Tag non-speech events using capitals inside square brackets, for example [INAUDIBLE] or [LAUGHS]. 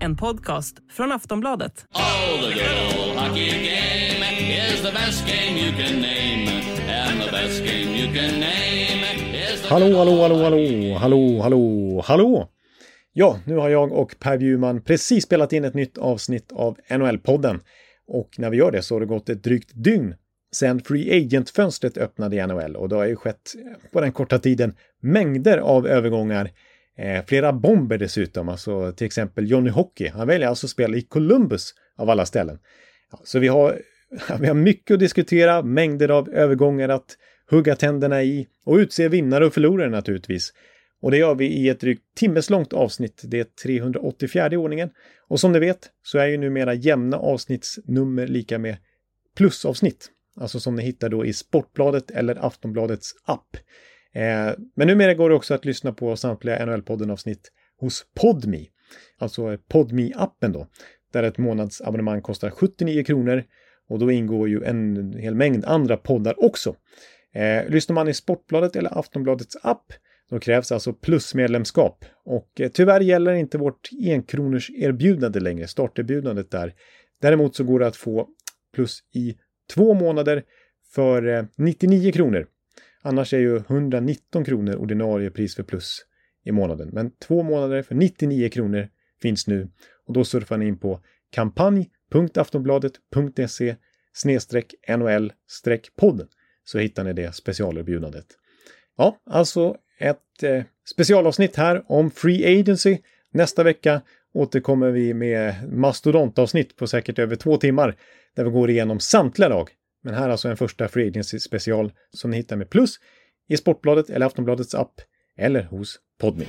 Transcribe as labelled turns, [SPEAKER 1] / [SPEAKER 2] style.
[SPEAKER 1] En podcast från Aftonbladet.
[SPEAKER 2] Oh, the good old hockey game is the best game you can name. And the best game you can name is the...
[SPEAKER 3] Hallå, hallå, hallå, hallå, hallå, hallå, hallå! Ja, nu har jag och Per Bjurman precis spelat in ett nytt avsnitt av NHL-podden. Och när vi gör det så har det gått ett drygt dygn sen Free Agent-fönstret öppnade i NHL och det har ju skett eh, på den korta tiden mängder av övergångar. Eh, flera bomber dessutom, alltså till exempel Johnny Hockey. Han väljer alltså att spela i Columbus av alla ställen. Ja, så vi har, [LAUGHS] vi har mycket att diskutera, mängder av övergångar att hugga tänderna i och utse vinnare och förlorare naturligtvis. Och det gör vi i ett drygt timmeslångt avsnitt. Det är 384 i ordningen. Och som ni vet så är ju numera jämna avsnittsnummer lika med plusavsnitt. Alltså som ni hittar då i Sportbladet eller Aftonbladets app. Eh, men numera går det också att lyssna på samtliga NHL-podden-avsnitt hos Podme. Alltså podme appen då. Där ett månadsabonnemang kostar 79 kronor. Och då ingår ju en hel mängd andra poddar också. Eh, lyssnar man i Sportbladet eller Aftonbladets app då krävs alltså plusmedlemskap. Och eh, tyvärr gäller inte vårt enkronors erbjudande längre, starterbjudandet där. Däremot så går det att få plus i två månader för eh, 99 kronor. Annars är ju 119 kronor ordinarie pris för plus i månaden. Men två månader för 99 kronor finns nu och då surfar ni in på kampanj.aftonbladet.se snedstreck NHL podden så hittar ni det specialerbjudandet. Ja, alltså ett eh, specialavsnitt här om Free Agency. Nästa vecka återkommer vi med mastodontavsnitt på säkert över två timmar där vi går igenom samtliga lag. Men här alltså en första Free Agency special som ni hittar med plus i Sportbladet eller Aftonbladets app eller hos Podme.